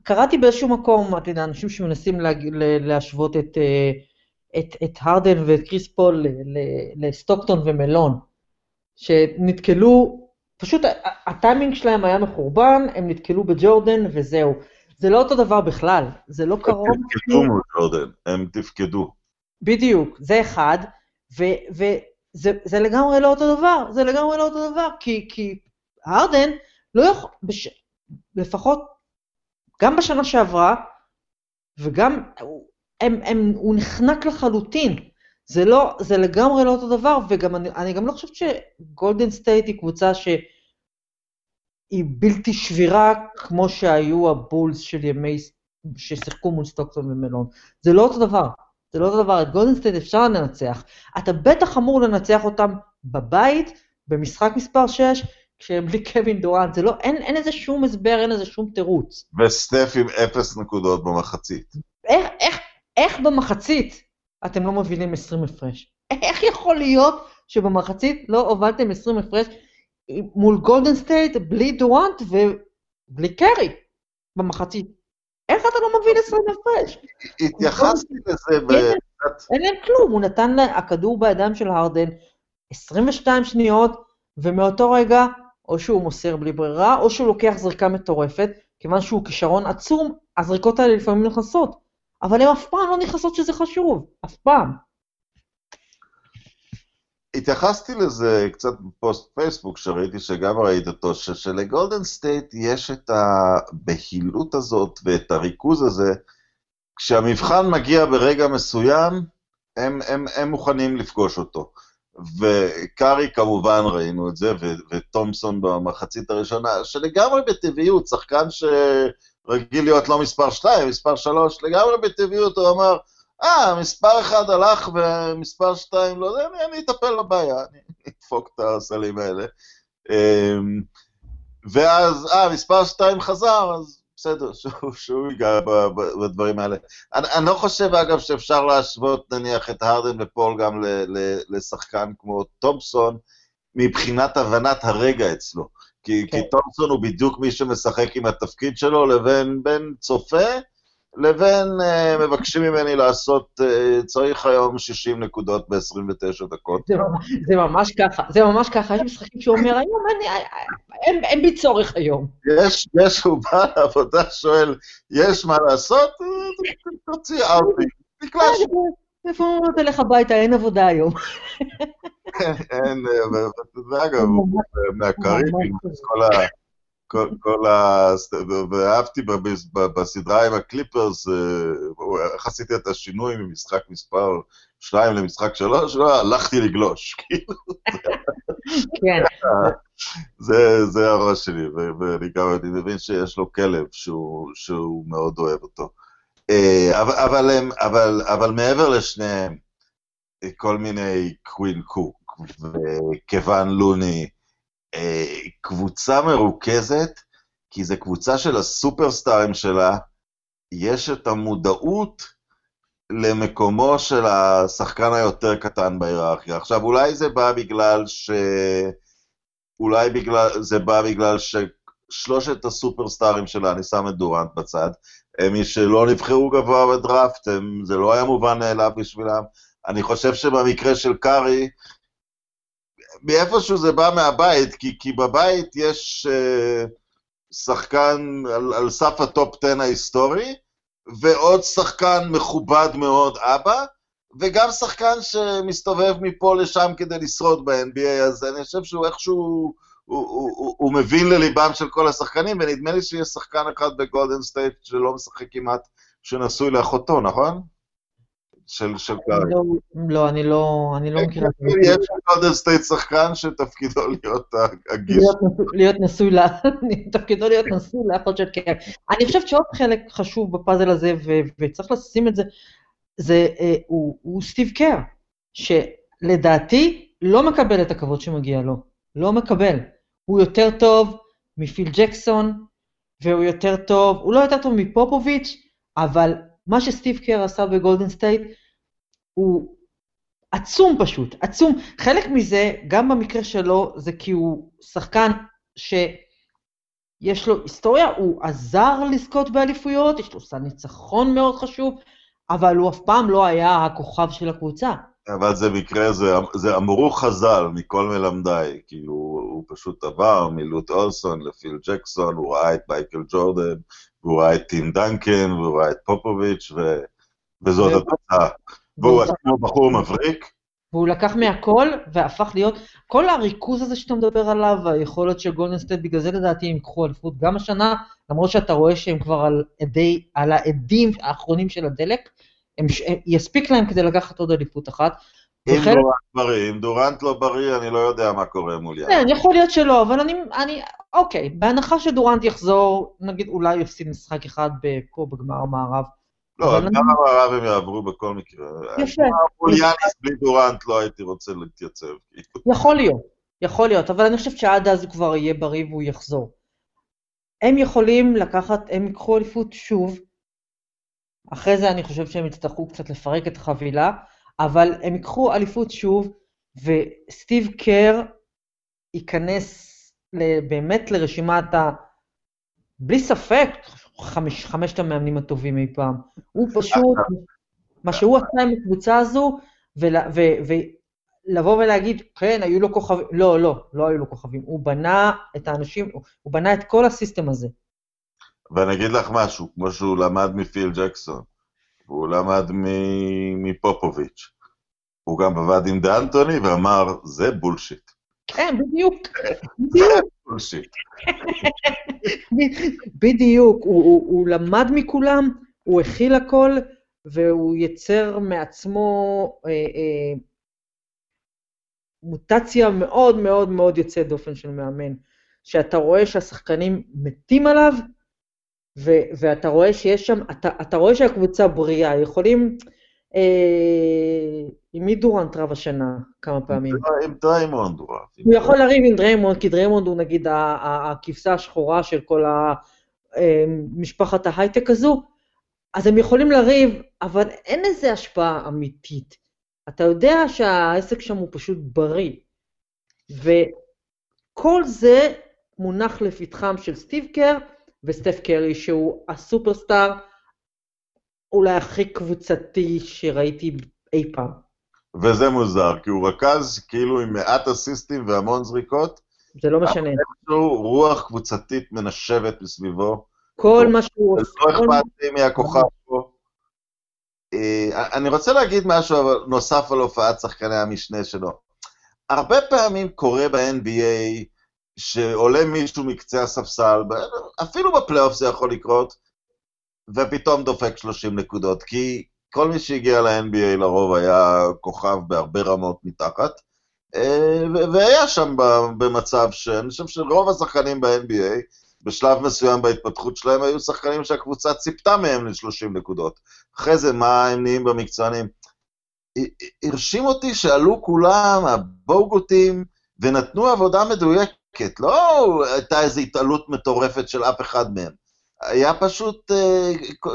קראתי באיזשהו מקום, אתה יודע, אנשים שמנסים לה... להשוות את, אה, את, את הרדן ואת קריס פול לסטוקטון ומלון, שנתקלו, פשוט הטיימינג שלהם היה מחורבן, הם נתקלו בג'ורדן וזהו. זה לא אותו דבר בכלל, זה לא קרוב. הם תפקדו מול ג'ורדן, הם תפקדו. בדיוק, זה אחד, וזה לגמרי לא אותו דבר, זה לגמרי לא אותו דבר, כי, כי הרדן לא יכול, בש, לפחות גם בשנה שעברה, וגם, הם, הם, הוא נחנק לחלוטין. זה לא, זה לגמרי לא אותו דבר, וגם אני, אני גם לא חושבת שגולדן סטייט היא קבוצה שהיא בלתי שבירה כמו שהיו הבולס של ימי, ששיחקו מול סטוקטון ומלון. זה לא אותו דבר. זה לא אותו דבר, את גולדן סטייט אפשר לנצח. אתה בטח אמור לנצח אותם בבית, במשחק מספר 6, כשהם בלי קווין דורנט, זה לא, אין, אין איזה שום הסבר, אין איזה שום תירוץ. וסטף עם אפס נקודות במחצית. איך, איך, איך במחצית אתם לא מובילים 20 הפרש? איך יכול להיות שבמחצית לא הובלתם 20 הפרש מול גולדן סטייט בלי דורנט ובלי קרי במחצית? איך אתה לא מוביל 20 הפרש? התייחסתי לזה ב... אין להם כלום, הוא נתן הכדור בידיים של הרדן 22 שניות, ומאותו רגע, או שהוא מוסר בלי ברירה, או שהוא לוקח זריקה מטורפת, כיוון שהוא כישרון עצום, הזריקות האלה לפעמים נכנסות. אבל הן אף פעם לא נכנסות שזה חשוב, אף פעם. התייחסתי לזה קצת בפוסט פייסבוק, שראיתי שגם ראית אותו, שלגולדן סטייט יש את הבהילות הזאת ואת הריכוז הזה, כשהמבחן מגיע ברגע מסוים, הם, הם, הם מוכנים לפגוש אותו. וקארי כמובן ראינו את זה, וטומפסון במחצית הראשונה, שלגמרי בטבעיות, שחקן שרגיל להיות לא מספר 2, מספר 3, לגמרי בטבעיות הוא אמר, אה, מספר אחד הלך ומספר שתיים לא, אני, אני אטפל בבעיה, אני אדפוק את הסלים האלה. אמ, ואז, אה, מספר שתיים חזר, אז בסדר, שהוא, שהוא ייגע בדברים האלה. אני, אני לא חושב, אגב, שאפשר להשוות, נניח, את הרדן ופול גם ל, ל, לשחקן כמו תומפסון, מבחינת הבנת הרגע אצלו. כי, כן. כי תומפסון הוא בדיוק מי שמשחק עם התפקיד שלו, לבין בין צופה, לבין uh, מבקשים ממני לעשות, uh, צריך היום 60 נקודות ב-29 דקות. זה, זה ממש ככה, זה ממש ככה, יש משחקים שאומר, היום אני, אין, אין בי צורך היום. יש, יש, הוא בא לעבודה, שואל, יש מה לעשות? תוציא אאוטי, תקלע איפה הוא תלך הביתה, אין עבודה היום. אין, ואגב, מהקריבים, כל ה... כל, כל ה... ואהבתי בסדרה עם הקליפרס, אה, איך עשיתי את השינוי ממשחק מספר 2 למשחק 3? לא, הלכתי לגלוש, כאילו. כן. זה, זה הראש שלי, ואני גם אני מבין שיש לו כלב שהוא, שהוא מאוד אוהב אותו. אה, אבל, אבל, אבל, אבל מעבר לשניהם, כל מיני קווין קוק וכיוון לוני, אה, קבוצה מרוכזת, כי זו קבוצה של הסופרסטארים שלה, יש את המודעות למקומו של השחקן היותר קטן בהיררכיה. עכשיו, אולי זה בא בגלל ש... אולי בגלל... זה בא בגלל ששלושת הסופרסטארים שלה, אני שם את דורנט בצד, מי שלא נבחרו גבוה בדראפט, הם... זה לא היה מובן מאליו בשבילם. אני חושב שבמקרה של קארי, מאיפשהו זה בא מהבית, כי, כי בבית יש uh, שחקן על, על סף הטופ 10 ההיסטורי, ועוד שחקן מכובד מאוד, אבא, וגם שחקן שמסתובב מפה לשם כדי לשרוד ב-NBA, אז אני חושב שהוא איכשהו, הוא, הוא, הוא, הוא מבין לליבם של כל השחקנים, ונדמה לי שיש שחקן אחד בגולדן סטייט שלא משחק כמעט, שנשוי לאחותו, נכון? של, קארי. לא, לא, אני לא, אני לא מכירה. יש בגולדן סטייט שחקן שתפקידו להיות הגיס. להיות נשוי, תפקידו להיות נשוי לאחות של קארי. אני חושבת שעוד חלק חשוב בפאזל הזה, וצריך לשים את זה, זה, אה, הוא סטיב קר, שלדעתי לא מקבל את הכבוד שמגיע לו, לא מקבל. הוא יותר טוב מפיל ג'קסון, והוא יותר טוב, הוא לא יותר טוב מפופוביץ', אבל מה שסטיב קר עשה בגולדן סטייט הוא עצום פשוט, עצום. חלק מזה, גם במקרה שלו, זה כי הוא שחקן שיש לו היסטוריה, הוא עזר לזכות באליפויות, יש לו סל ניצחון מאוד חשוב, אבל הוא אף פעם לא היה הכוכב של הקבוצה. אבל זה מקרה, זה, זה אמרו חז"ל מכל מלמדיי, כאילו הוא פשוט עבר מלוט אולסון לפיל ג'קסון, הוא ראה את מייקל ג'ורדן, והוא ראה את טים דנקן, והוא ראה את פופוביץ', ו... וזאת התוצאה. והוא עצמו בחור מבריק. והוא לקח מהכל והפך להיות, כל הריכוז הזה שאתה מדבר עליו, היכולת של גולדן סטייט, בגלל זה לדעתי הם ייקחו אליפות גם השנה, למרות שאתה רואה שהם כבר על, עדי, על האדים האחרונים של הדלק, הם, הם, יספיק להם כדי לקחת עוד אליפות אחת. אם. דורנט בריא, אם דורנט לא בריא, אני לא יודע מה קורה מול יאניס. כן, יכול להיות שלא, אבל אני, אני, אוקיי, בהנחה שדורנט יחזור, נגיד אולי יפסיד משחק אחד פה בגמר המערב. לא, גמר המערב הם יעברו בכל מקרה. יפה. מול יאניס בלי דורנט לא הייתי רוצה להתייצב. יכול להיות, יכול להיות, אבל אני חושבת שעד אז הוא כבר יהיה בריא והוא יחזור. הם יכולים לקחת, הם ייקחו אליפות שוב, אחרי זה אני חושב שהם יצטרכו קצת לפרק את החבילה, אבל הם ייקחו אליפות שוב, וסטיב קר ייכנס באמת לרשימת ה... בלי ספק, חמש, חמשת המאמנים הטובים אי פעם. הוא פשוט, מה שהוא עשה עם הקבוצה הזו, ולבוא ולהגיד, כן, היו לו כוכבים, לא, לא, לא היו לו כוכבים. הוא בנה את האנשים, הוא בנה את כל הסיסטם הזה. ואני אגיד לך משהו, כמו שהוא למד מפיל ג'קסון, והוא למד מפופוביץ'. הוא גם עבד עם דאנטוני ואמר, זה בולשיט. כן, בדיוק. בדיוק. בדיוק, הוא, הוא, הוא למד מכולם, הוא הכיל הכל, והוא יצר מעצמו אה, אה, מוטציה מאוד מאוד מאוד יוצאת דופן של מאמן. שאתה רואה שהשחקנים מתים עליו, ואתה רואה שיש שם, אתה, אתה רואה שהקבוצה בריאה, יכולים... אה, עם מי דורנט רב השנה כמה פעמים? עם דריימונד הוא רב. הוא יכול לריב עם דריימונד, כי דריימונד הוא נגיד הכבשה השחורה של כל משפחת ההייטק הזו, אז הם יכולים לריב, אבל אין לזה השפעה אמיתית. אתה יודע שהעסק שם הוא פשוט בריא. וכל זה מונח לפתחם של סטיב קר וסטף קרי, שהוא הסופרסטאר אולי הכי קבוצתי שראיתי אי פעם. וזה מוזר, כי הוא רכז כאילו עם מעט אסיסטים והמון זריקות. זה לא משנה. איכשהו רוח קבוצתית מנשבת מסביבו. כל מה שהוא עושה. לא אכפת לי מהכוכב פה. אה, אני רוצה להגיד משהו נוסף על הופעת שחקני המשנה שלו. הרבה פעמים קורה ב-NBA שעולה מישהו מקצה הספסל, אפילו בפלייאוף זה יכול לקרות, ופתאום דופק 30 נקודות, כי כל מי שהגיע ל-NBA לרוב היה כוכב בהרבה רמות מתחת, אה, והיה שם במצב שאני חושב שרוב השחקנים ב-NBA, בשלב מסוים בהתפתחות שלהם, היו שחקנים שהקבוצה ציפתה מהם ל-30 נקודות. אחרי זה, מה הם נהיים במקצוענים? הרשים אותי שעלו כולם, הבוגוטים, ונתנו עבודה מדויקת. לא הייתה איזו התעלות מטורפת של אף אחד מהם. היה פשוט, אה,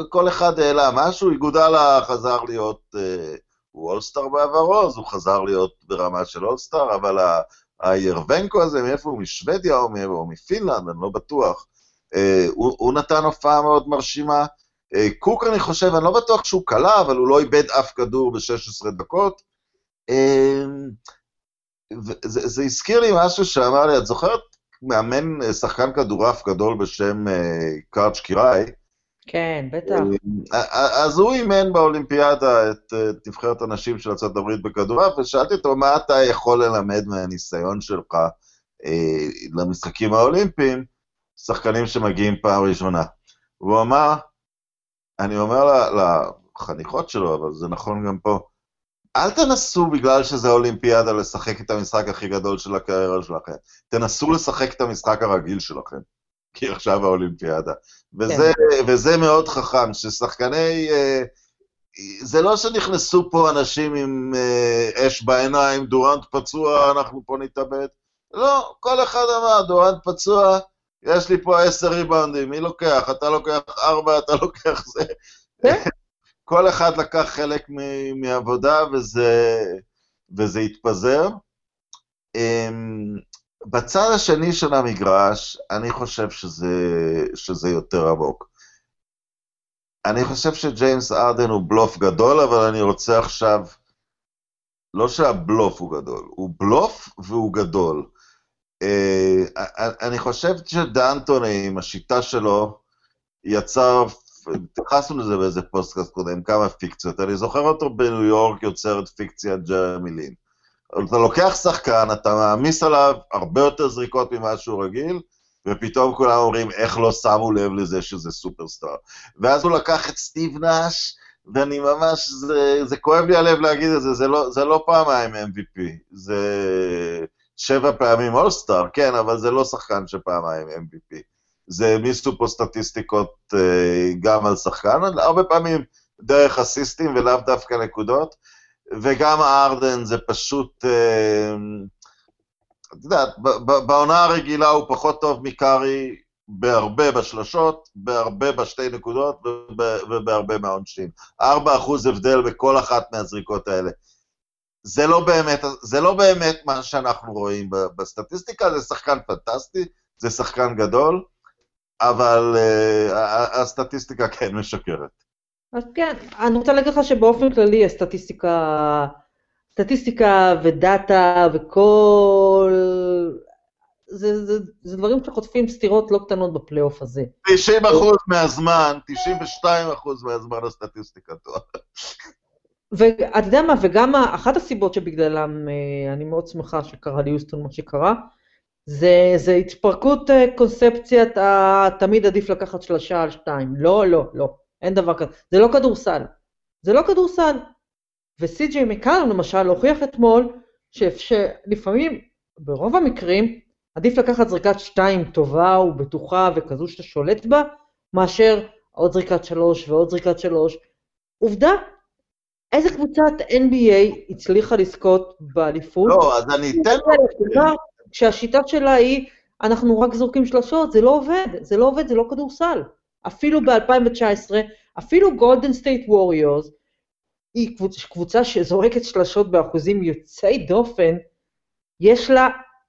כל אחד העלה משהו, איגודלה חזר להיות, אה, הוא אולסטאר בעברו, אז הוא חזר להיות ברמה של אולסטאר, אבל הירבנקו הזה, מאיפה הוא? משוודיה או, או מפינלנד, אני לא בטוח. אה, הוא, הוא נתן הופעה מאוד מרשימה. קוק, אני חושב, אני לא בטוח שהוא קלע, אבל הוא לא איבד אף כדור ב-16 דקות. וזה זה הזכיר לי משהו שאמר לי, את זוכרת מאמן, אה, שחקן כדורעף גדול בשם אה, קארץ' קיראי? כן, בטח. אה, אז הוא אימן באולימפיאדה את נבחרת הנשים של ארה"ב בכדורעף, ושאלתי אותו, מה אתה יכול ללמד מהניסיון שלך אה, למשחקים האולימפיים, שחקנים שמגיעים פעם ראשונה? והוא אמר, אני אומר לחניכות שלו, אבל זה נכון גם פה, אל תנסו בגלל שזה אולימפיאדה לשחק את המשחק הכי גדול של הקריירה שלכם. תנסו לשחק את המשחק הרגיל שלכם, כי עכשיו האולימפיאדה. וזה, כן. וזה מאוד חכם, ששחקני... אה, זה לא שנכנסו פה אנשים עם אה, אש בעיניים, דורנט פצוע, אנחנו פה נתאבד. לא, כל אחד אמר, דורנט פצוע, יש לי פה עשר ריבאונדים, מי לוקח? אתה לוקח ארבע, אתה לוקח זה. כל אחד לקח חלק מעבודה וזה, וזה התפזר. אמ, בצד השני של המגרש, אני חושב שזה, שזה יותר עמוק. אני חושב שג'יימס ארדן הוא בלוף גדול, אבל אני רוצה עכשיו... לא שהבלוף הוא גדול, הוא בלוף והוא גדול. Uh, אני חושב שדאנטוני, עם השיטה שלו, יצר התייחסנו לזה באיזה פודקאסט קודם, כמה פיקציות. אני זוכר אותו בניו יורק יוצר את פיקציית ג'רמי לין. אתה לוקח שחקן, אתה מעמיס עליו הרבה יותר זריקות ממה שהוא רגיל, ופתאום כולם אומרים, איך לא שמו לב לזה שזה סופרסטאר. ואז הוא לקח את סטיב נאש, ואני ממש, זה, זה כואב לי הלב להגיד את זה, זה לא, זה לא פעמיים MVP, זה שבע פעמים אולסטאר, כן, אבל זה לא שחקן שפעמיים MVP. זה העמיסו פה סטטיסטיקות אה, גם על שחקן, הרבה פעמים דרך אסיסטים ולאו דווקא נקודות, וגם ארדן זה פשוט, אה, את יודעת, בעונה הרגילה הוא פחות טוב מקארי בהרבה בשלשות, בהרבה בשתי נקודות ובהרבה מהעונשין. 4% הבדל בכל אחת מהזריקות האלה. זה לא באמת, זה לא באמת מה שאנחנו רואים בסטטיסטיקה, זה שחקן פנטסטי, זה שחקן גדול, אבל uh, הסטטיסטיקה כן משקרת. אז כן, אני רוצה להגיד לך שבאופן כללי הסטטיסטיקה, סטטיסטיקה ודאטה וכל... זה, זה, זה דברים שחוטפים סתירות לא קטנות בפלייאוף הזה. 90 אחוז מהזמן, 92 אחוז מהזמן הסטטיסטיקה טועה. ואתה יודע מה, וגם אחת הסיבות שבגללם אה, אני מאוד שמחה שקרה ליוסטון מה שקרה, זה, זה התפרקות אה, קונספציית תמיד עדיף לקחת שלושה על שתיים. לא, לא, לא, אין דבר כזה. זה לא כדורסל. זה לא כדורסל. וסי.ג'יי מקאלם למשל הוכיח אתמול שלפעמים, ברוב המקרים, עדיף לקחת זריקת שתיים טובה ובטוחה וכזו שאתה שולט בה, מאשר עוד זריקת שלוש ועוד זריקת שלוש. עובדה, איזה קבוצת NBA הצליחה לזכות באליפות? לא, אז אני אתן... שהשיטה שלה היא, אנחנו רק זורקים שלושות, זה לא עובד, זה לא עובד, זה לא כדורסל. אפילו ב-2019, אפילו גולדן סטייט ווריורס, היא קבוצה, קבוצה שזורקת שלשות באחוזים יוצאי דופן, יש לה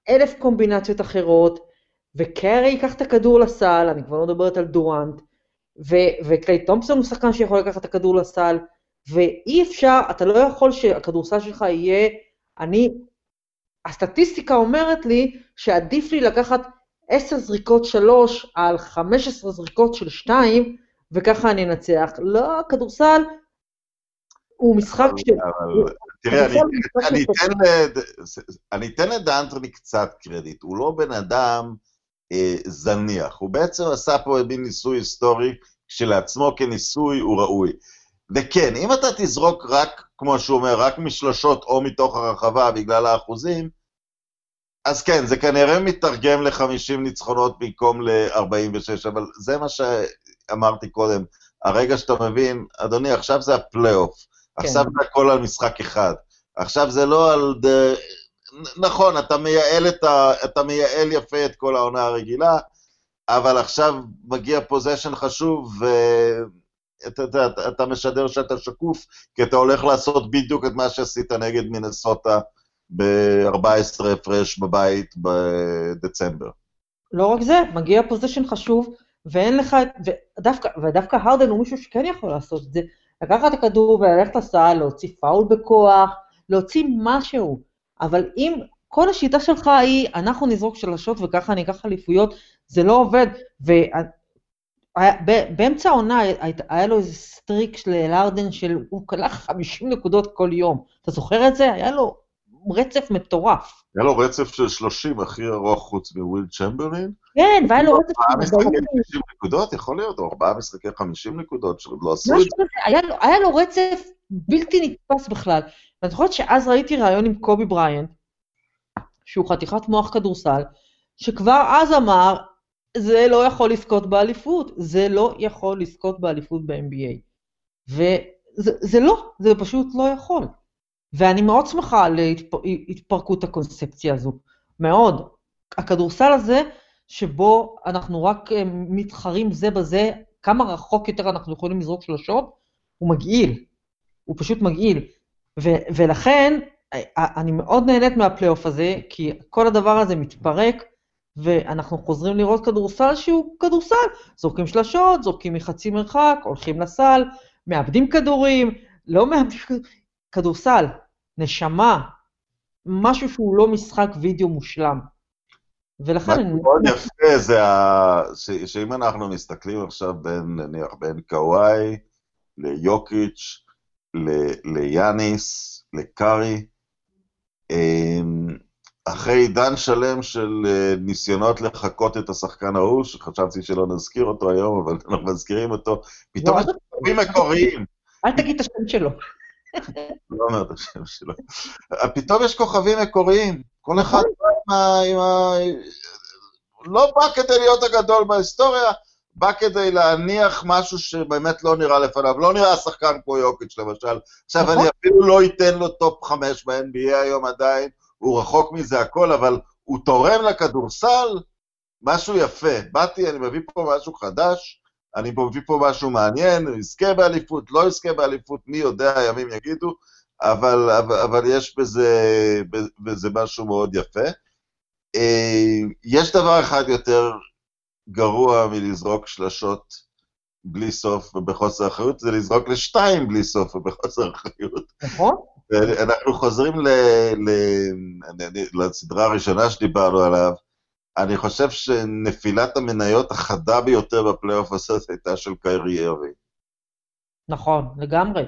אלף קומבינציות אחרות, וקרי ייקח את הכדור לסל, אני כבר לא מדברת על דורנט, וקליי תומפסון הוא שחקן שיכול לקחת את הכדור לסל, ואי אפשר, אתה לא יכול שהכדורסל שלך יהיה, אני הסטטיסטיקה אומרת לי שעדיף לי לקחת 10 זריקות 3 על 15 זריקות של 2, וככה אני אנצח. לא, כדורסל הוא משחק ש... תראה, אני אתן לדאנטרני קצת קרדיט. הוא לא בן אדם אה, זניח, הוא בעצם עשה פה מין ניסוי היסטורי, כשלעצמו כניסוי הוא ראוי. וכן, אם אתה תזרוק רק, כמו שהוא אומר, רק משלושות או מתוך הרחבה בגלל האחוזים, אז כן, זה כנראה מתרגם ל-50 ניצחונות במקום ל-46, אבל זה מה שאמרתי קודם. הרגע שאתה מבין, אדוני, עכשיו זה הפלייאוף, כן. עכשיו זה הכל על משחק אחד. עכשיו זה לא על... ד... נכון, אתה מייעל, ה... אתה מייעל יפה את כל העונה הרגילה, אבל עכשיו מגיע possession חשוב, ו... אתה, אתה, אתה משדר שאתה שקוף, כי אתה הולך לעשות בדיוק את מה שעשית נגד מינסוטה ב-14 הפרש בבית בדצמבר. לא רק זה, מגיע possession חשוב, ואין לך, ודווקא, ודווקא הרדן הוא מישהו שכן יכול לעשות את זה, לקחת את הכדור וללכת לסל, להוציא פאול בכוח, להוציא משהו, אבל אם כל השיטה שלך היא, אנחנו נזרוק שלשות וככה ניקח אליפויות, זה לא עובד. ובאמצע העונה היה לו איזה streak של, להארדן של, הוא קלע 50 נקודות כל יום. אתה זוכר את זה? היה לו רצף מטורף. היה לו רצף של 30, הכי ארוך חוץ מוויל צ'מברלין. כן, והיה לו רצף... ארבעה משחקי 50 נקודות, יכול להיות, או ארבעה משחקי 50 נקודות, שעוד לא עשו את זה. היה, היה לו רצף בלתי נתפס בכלל. ואני זוכרת שאז ראיתי ראיון עם קובי בריינט, שהוא חתיכת מוח כדורסל, שכבר אז אמר, זה לא יכול לזכות באליפות, זה לא יכול לזכות באליפות ב-NBA. וזה לא, זה פשוט לא יכול. ואני מאוד שמחה על התפרקות הקונספציה הזו, מאוד. הכדורסל הזה, שבו אנחנו רק אה, מתחרים זה בזה, כמה רחוק יותר אנחנו יכולים לזרוק שלושות, הוא מגעיל. הוא פשוט מגעיל. ו- ולכן, אה, אני מאוד נהנית מהפלייאוף הזה, כי כל הדבר הזה מתפרק, ואנחנו חוזרים לראות כדורסל שהוא כדורסל. זורקים שלשות, זורקים מחצי מרחק, הולכים לסל, מאבדים כדורים, לא מאבדים כדורים, כדורסל, נשמה, משהו שהוא לא משחק וידאו מושלם. ולכן... מה מאוד יפה זה ה... ש... שאם אנחנו מסתכלים עכשיו בין, נניח, בין קוואי ליוקיץ', ל... ליאניס, לקארי, אמ, אחרי עידן שלם של אה, ניסיונות לחקות את השחקן ההוא, שחשבתי שלא נזכיר אותו היום, אבל אנחנו מזכירים אותו, פתאום יש דברים מקוריים. אל תגיד את השם שלו. לא אומר את השם שלו. פתאום יש כוכבים מקוריים, כל אחד עם ה... לא בא כדי להיות הגדול בהיסטוריה, בא כדי להניח משהו שבאמת לא נראה לפניו. לא נראה שחקן כמו יוקיץ' למשל. עכשיו, אני נכון. אפילו לא אתן לו טופ חמש ב-NBA היום עדיין, הוא רחוק מזה הכל, אבל הוא תורם לכדורסל משהו יפה. באתי, אני מביא פה משהו חדש, אני מביא פה משהו מעניין, יזכה באליפות, לא יזכה באליפות, מי יודע, הימים יגידו, אבל, אבל, אבל יש בזה, בזה משהו מאוד יפה. יש דבר אחד יותר גרוע מלזרוק שלשות בלי סוף ובחוסר אחריות, זה לזרוק לשתיים בלי סוף ובחוסר אחריות. נכון. אנחנו חוזרים ל, ל, לסדרה הראשונה שדיברנו עליו, אני חושב שנפילת המניות החדה ביותר בפלייאוף הזה הייתה של קיירי ארווין. נכון, לגמרי.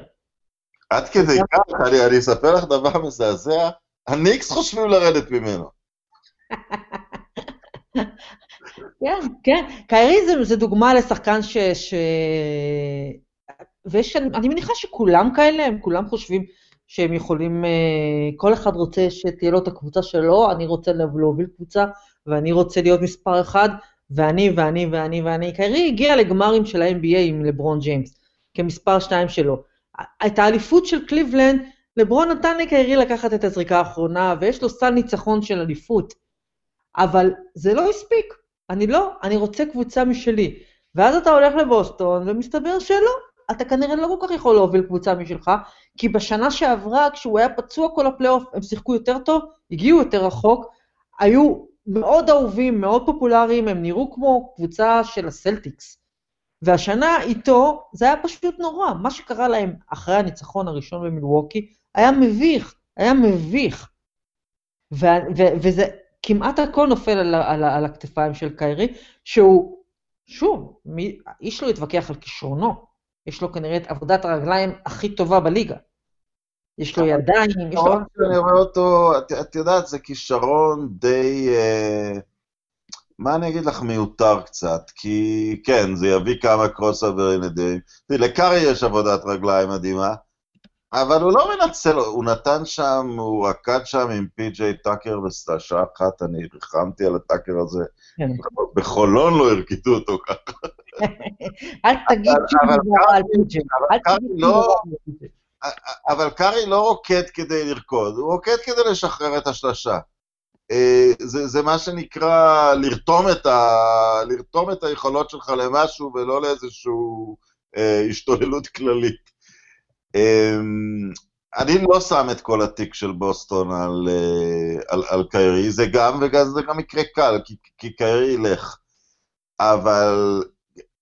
עד כדי כך, אני, אני אספר לך דבר מזעזע, הניקס חושבים לרדת ממנו. כן, כן. קיירי זה, זה דוגמה לשחקן ש... ש... ויש, אני מניחה שכולם כאלה, הם כולם חושבים שהם יכולים, אה, כל אחד רוצה שתהיה לו את הקבוצה שלו, אני רוצה להוביל קבוצה, ואני רוצה להיות מספר אחד, ואני ואני ואני ואני. קיירי הגיע לגמרים של ה-NBA עם לברון ג'יימס, כמספר שתיים שלו. את האליפות של קליבלנד, לברון נתן לקיירי לקחת את הזריקה האחרונה, ויש לו סל ניצחון של אליפות. אבל זה לא הספיק. אני לא, אני רוצה קבוצה משלי. ואז אתה הולך לבוסטון, ומסתבר שלא. אתה כנראה לא כל כך יכול להוביל קבוצה משלך, כי בשנה שעברה, כשהוא היה פצוע כל הפלייאוף, הם שיחקו יותר טוב, הגיעו יותר רחוק, היו מאוד אהובים, מאוד פופולריים, הם נראו כמו קבוצה של הסלטיקס. והשנה איתו, זה היה פשוט נורא. מה שקרה להם אחרי הניצחון הראשון במילווקי, היה מביך, היה מביך. ו- ו- וזה כמעט הכל נופל על, על, על הכתפיים של קיירי, שהוא, שוב, מי, איש לא יתווכח על כישרונו, יש לו כנראה את עבודת הרגליים הכי טובה בליגה. יש לו ידיים, יש לו... אני רואה אותו, את, את יודעת, זה כישרון די... אה, מה אני אגיד לך, מיותר קצת, כי כן, זה יביא כמה קרוס אברים נדירים. לקארי יש עבודת רגליים מדהימה, אבל הוא לא מנצל, הוא נתן שם, הוא רקד שם עם פי.ג'יי טאקר בשעה אחת, אני ריחמתי על הטאקר הזה. כן. בחולון לא הרקידו אותו ככה. אל תגיד שום דבר על פי.ג'יי. לא- אבל קארי לא רוקד כדי לרקוד, הוא רוקד כדי לשחרר את השלשה. אה, זה, זה מה שנקרא לרתום את, ה, לרתום את היכולות שלך למשהו ולא לאיזושהי אה, השתוללות כללית. אמ, אני לא שם את כל התיק של בוסטון על, אה, על, על קיירי, זה גם, וגם זה גם מקרה קל, כי, כי קיירי ילך. אבל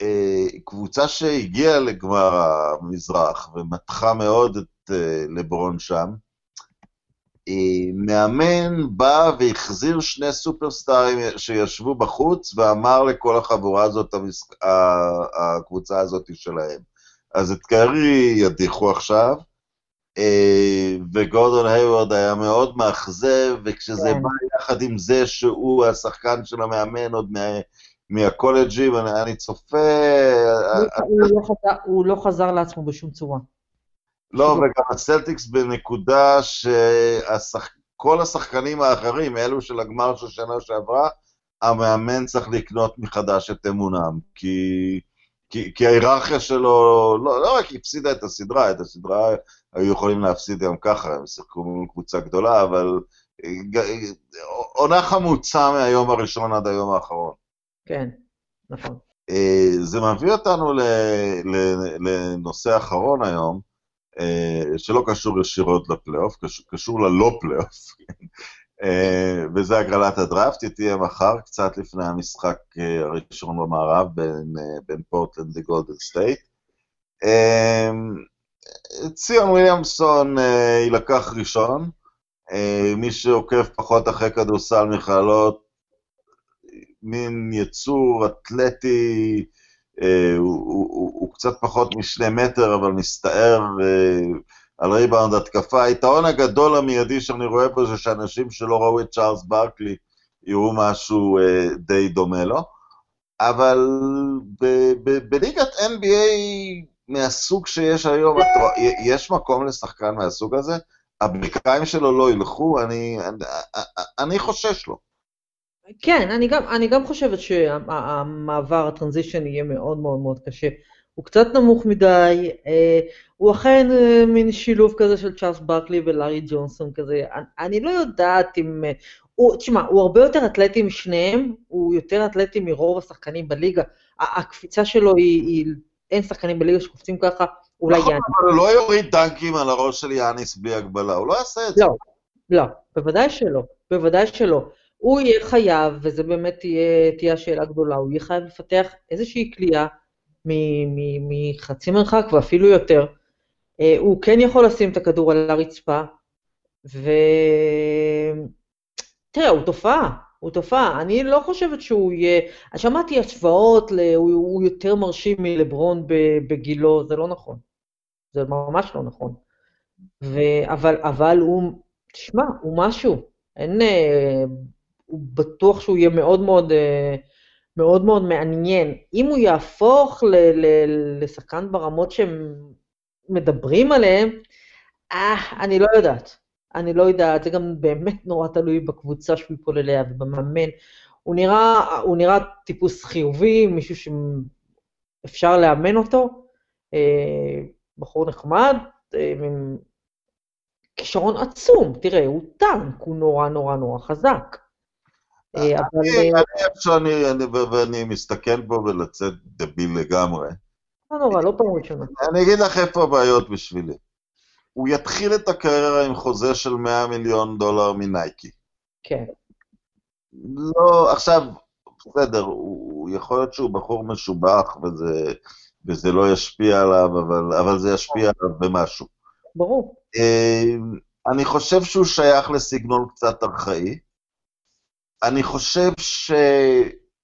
אה, קבוצה שהגיעה לגמר המזרח ומתחה מאוד את אה, לברון שם, מאמן בא והחזיר שני סופרסטארים שישבו בחוץ ואמר לכל החבורה הזאת, הקבוצה הזאת שלהם. אז את קרי ידיחו עכשיו, אה, וגורדון היוורד היה מאוד מאכזב, וכשזה כן. בא יחד עם זה שהוא השחקן של המאמן עוד מה, מהקולג'ים, אני, אני צופה... הוא, לא חזר, הוא לא חזר לעצמו בשום צורה. לא, וגם הסלטיקס בנקודה שכל השחקנים האחרים, אלו של הגמר של שנה שעברה, המאמן צריך לקנות מחדש את אמונם, כי... כי, כי ההיררכיה שלו, לא, לא רק הפסידה את הסדרה, את הסדרה היו יכולים להפסיד גם ככה, הם שיחקו מול קבוצה גדולה, אבל עונה חמוצה מהיום הראשון עד היום האחרון. כן, נכון. אה, זה מביא אותנו לנושא אחרון היום, אה, שלא קשור ישירות לפלייאוף, קשור ללא פלייאוף. אה, וזה הגרלת הדראפט, היא תהיה מחר, קצת לפני המשחק אה, הראשון במערב בין, אה, בין פורטלנד לגולדן סטייט. ציון וויליאמסון יילקח ראשון, מי שעוקב פחות אחרי כדורסל מכללות, מין יצור אתלטי, הוא, הוא, הוא, הוא קצת פחות משני מטר, אבל מסתער על ריבאונד התקפה. היתרון הגדול המיידי שאני רואה פה זה שאנשים שלא ראו את צ'ארלס ברקלי יראו משהו אה, די דומה לו. אבל בליגת NBA מהסוג שיש היום, יש מקום לשחקן מהסוג הזה? הברכיים שלו לא ילכו? אני, אני, אני חושש לו. כן, אני גם, אני גם חושבת שהמעבר, הטרנזישן יהיה מאוד מאוד מאוד קשה. הוא קצת נמוך מדי, אה, הוא אכן אה, מין שילוב כזה של צ'ארלס ברקלי ולארי ג'ונסון כזה, אני, אני לא יודעת אם... אה, הוא, תשמע, הוא הרבה יותר אתלטי משניהם, הוא יותר אתלטי מרוב השחקנים בליגה. הקפיצה שלו היא, היא אין שחקנים בליגה שקופצים ככה, אולי נכון, יאניס. אבל הוא לא יוריד דנקים על הראש של יאניס בלי הגבלה, הוא לא יעשה את זה. לא, לא, בוודאי שלא, בוודאי שלא. הוא יהיה חייב, וזה באמת תהיה, תהיה השאלה גדולה, הוא יהיה חייב לפתח איזושהי כליאה מחצי מרחק ואפילו יותר. אה, הוא כן יכול לשים את הכדור על הרצפה, ותראה, הוא תופעה, הוא תופעה. אני לא חושבת שהוא יהיה... שמעתי השוואות, ל... הוא, הוא יותר מרשים מלברון בגילו, זה לא נכון. זה ממש לא נכון. ו... אבל, אבל הוא, תשמע, הוא משהו. אין... אה, הוא בטוח שהוא יהיה מאוד מאוד... אה, מאוד מאוד מעניין. אם הוא יהפוך ל- ל- לשחקן ברמות שהם מדברים עליהם, אה, אני לא יודעת. אני לא יודעת, זה גם באמת נורא תלוי בקבוצה שהוא ייפול אליה ובמאמן. הוא נראה, הוא נראה טיפוס חיובי, מישהו שאפשר לאמן אותו, אה, בחור נחמד, אה, כישרון עצום, תראה, הוא טנק, הוא נורא נורא נורא חזק. אה, אבל... אני אני, ואני מסתכל פה ולצאת דביל לגמרי. לא נורא, לא פעם ראשונה. אני אגיד לך איפה הבעיות בשבילי. הוא יתחיל את הקריירה עם חוזה של 100 מיליון דולר מנייקי. כן. לא, עכשיו, בסדר, הוא יכול להיות שהוא בחור משובח וזה, וזה לא ישפיע עליו, אבל, אבל זה ישפיע עליו במשהו. ברור. אה, אני חושב שהוא שייך לסגנון קצת ארכאי. אני חושב ש...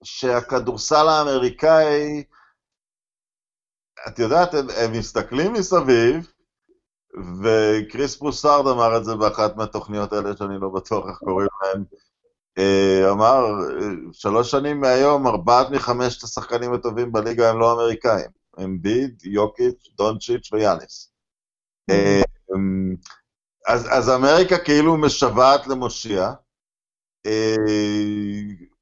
שהכדורסל האמריקאי, את יודעת, הם, הם מסתכלים מסביב, וקריס פרוסארד אמר את זה באחת מהתוכניות האלה, שאני לא בטוח איך קוראים להם, אה, אמר, שלוש שנים מהיום, ארבעת מחמשת השחקנים הטובים בליגה הם לא אמריקאים. הם ביד, יוקיץ', דונצ'יץ' ויאניס. אה, אז, אז אמריקה כאילו משוועת למושיע,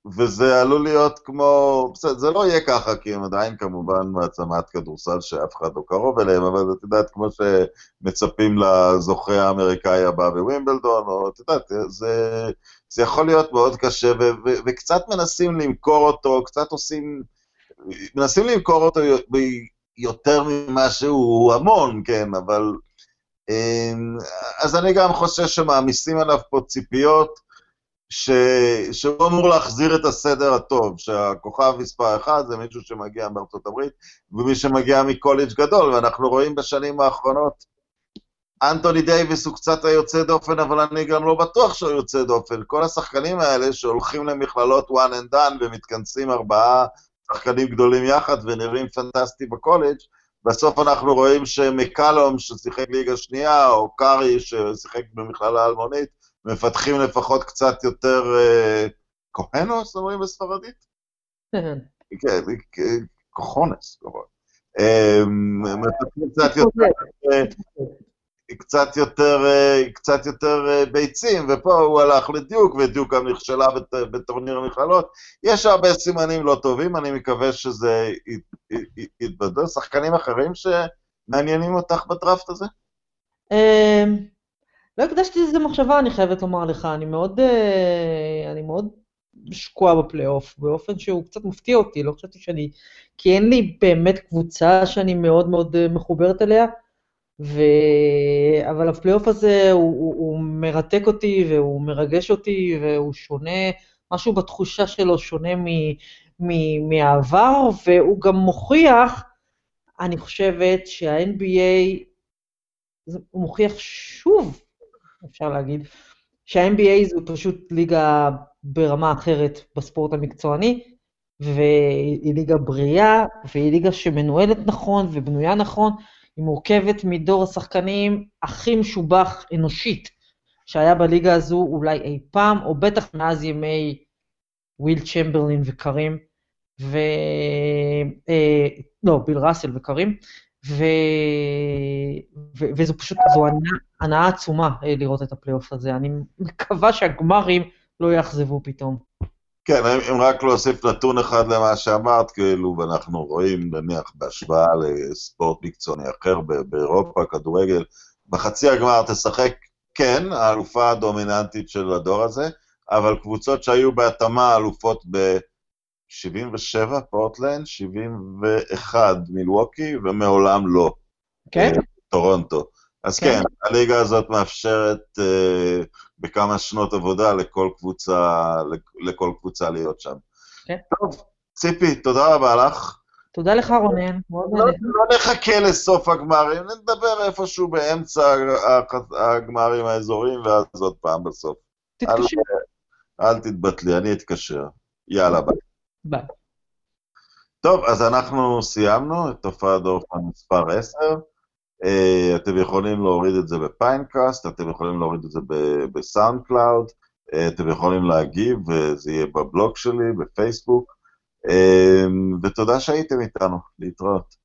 וזה עלול להיות כמו, בסדר, זה לא יהיה ככה, כי הם עדיין כמובן מעצמת כדורסל שאף אחד לא קרוב אליהם, אבל את יודעת, כמו שמצפים לזוכה האמריקאי הבא בווימבלדון, או את יודעת, זה, זה יכול להיות מאוד קשה, ו, ו, וקצת מנסים למכור אותו, קצת עושים, מנסים למכור אותו יותר ממה שהוא המון, כן, אבל... אה, אז אני גם חושב שמעמיסים עליו פה ציפיות, ש... שהוא אמור להחזיר את הסדר הטוב, שהכוכב מספר אחד זה מישהו שמגיע מארצות הברית, ומי שמגיע מקולג' גדול, ואנחנו רואים בשנים האחרונות אנטוני דייוויס הוא קצת היוצא דופן, אבל אני גם לא בטוח שהוא יוצא דופן. כל השחקנים האלה שהולכים למכללות one and done ומתכנסים ארבעה שחקנים גדולים יחד ונראים פנטסטי בקולג', בסוף אנחנו רואים שמקלום, ששיחק ליגה שנייה, או קארי, ששיחק במכללה אלמונית, מפתחים לפחות קצת יותר אה, כהנוס, אומרים בספרדית? כן, כוחונס, אה, מפתחים קצת יותר... אה, קצת יותר, קצת יותר ביצים, ופה הוא הלך לדיוק, ודיוק גם נכשלה בטורניר המכללות. יש הרבה סימנים לא טובים, אני מקווה שזה יתבדל. שחקנים אחרים שמעניינים אותך בדראפט הזה? לא הקדשתי לזה מחשבה, אני חייבת לומר לך. אני מאוד, אני מאוד שקועה בפלייאוף, באופן שהוא קצת מפתיע אותי, לא חשבתי שאני... כי אין לי באמת קבוצה שאני מאוד מאוד מחוברת אליה. ו... אבל הפלייאוף הזה הוא, הוא, הוא מרתק אותי והוא מרגש אותי והוא שונה, משהו בתחושה שלו שונה מ, מהעבר, והוא גם מוכיח, אני חושבת שה-NBA, הוא מוכיח שוב, אפשר להגיד, שה-NBA זו פשוט ליגה ברמה אחרת בספורט המקצועני, והיא ליגה בריאה, והיא ליגה שמנוהלת נכון ובנויה נכון, היא מורכבת מדור השחקנים הכי משובח אנושית שהיה בליגה הזו אולי אי פעם, או בטח מאז ימי וויל צ'מברלין וקרים, ו... אה, לא, ביל ראסל וקרים, ו... ו... וזו פשוט, זו הנאה, הנאה עצומה אה, לראות את הפלייאוף הזה. אני מקווה שהגמרים לא יאכזבו פתאום. כן, אם רק להוסיף נתון אחד למה שאמרת, כאילו, ואנחנו רואים, נניח, בהשוואה לספורט מקצועני אחר באירופה, כדורגל, בחצי הגמר תשחק, כן, האלופה הדומיננטית של הדור הזה, אבל קבוצות שהיו בהתאמה אלופות ב-77, פורטלנד, 71, מילווקי, ומעולם לא. כן? Okay. טורונטו. אז כן, כן הליגה הזאת מאפשרת uh, בכמה שנות עבודה לכל קבוצה, לכל קבוצה להיות שם. כן. טוב, ציפי, תודה רבה לך. תודה לך, רונן. לא, לא נחכה לסוף הגמרים, נדבר איפשהו באמצע הגמרים האזוריים, ואז עוד פעם בסוף. תתקשר. אל, אל תתבטלי, אני אתקשר. יאללה, ביי. ביי. טוב, אז אנחנו סיימנו את תופעת דורפן מספר 10. אה, אתם יכולים להוריד את זה בפיינקאסט, אתם יכולים להוריד את זה בסאונד קלאוד, אה, אתם יכולים להגיב, וזה יהיה בבלוג שלי, בפייסבוק, אה, ותודה שהייתם איתנו, להתראות.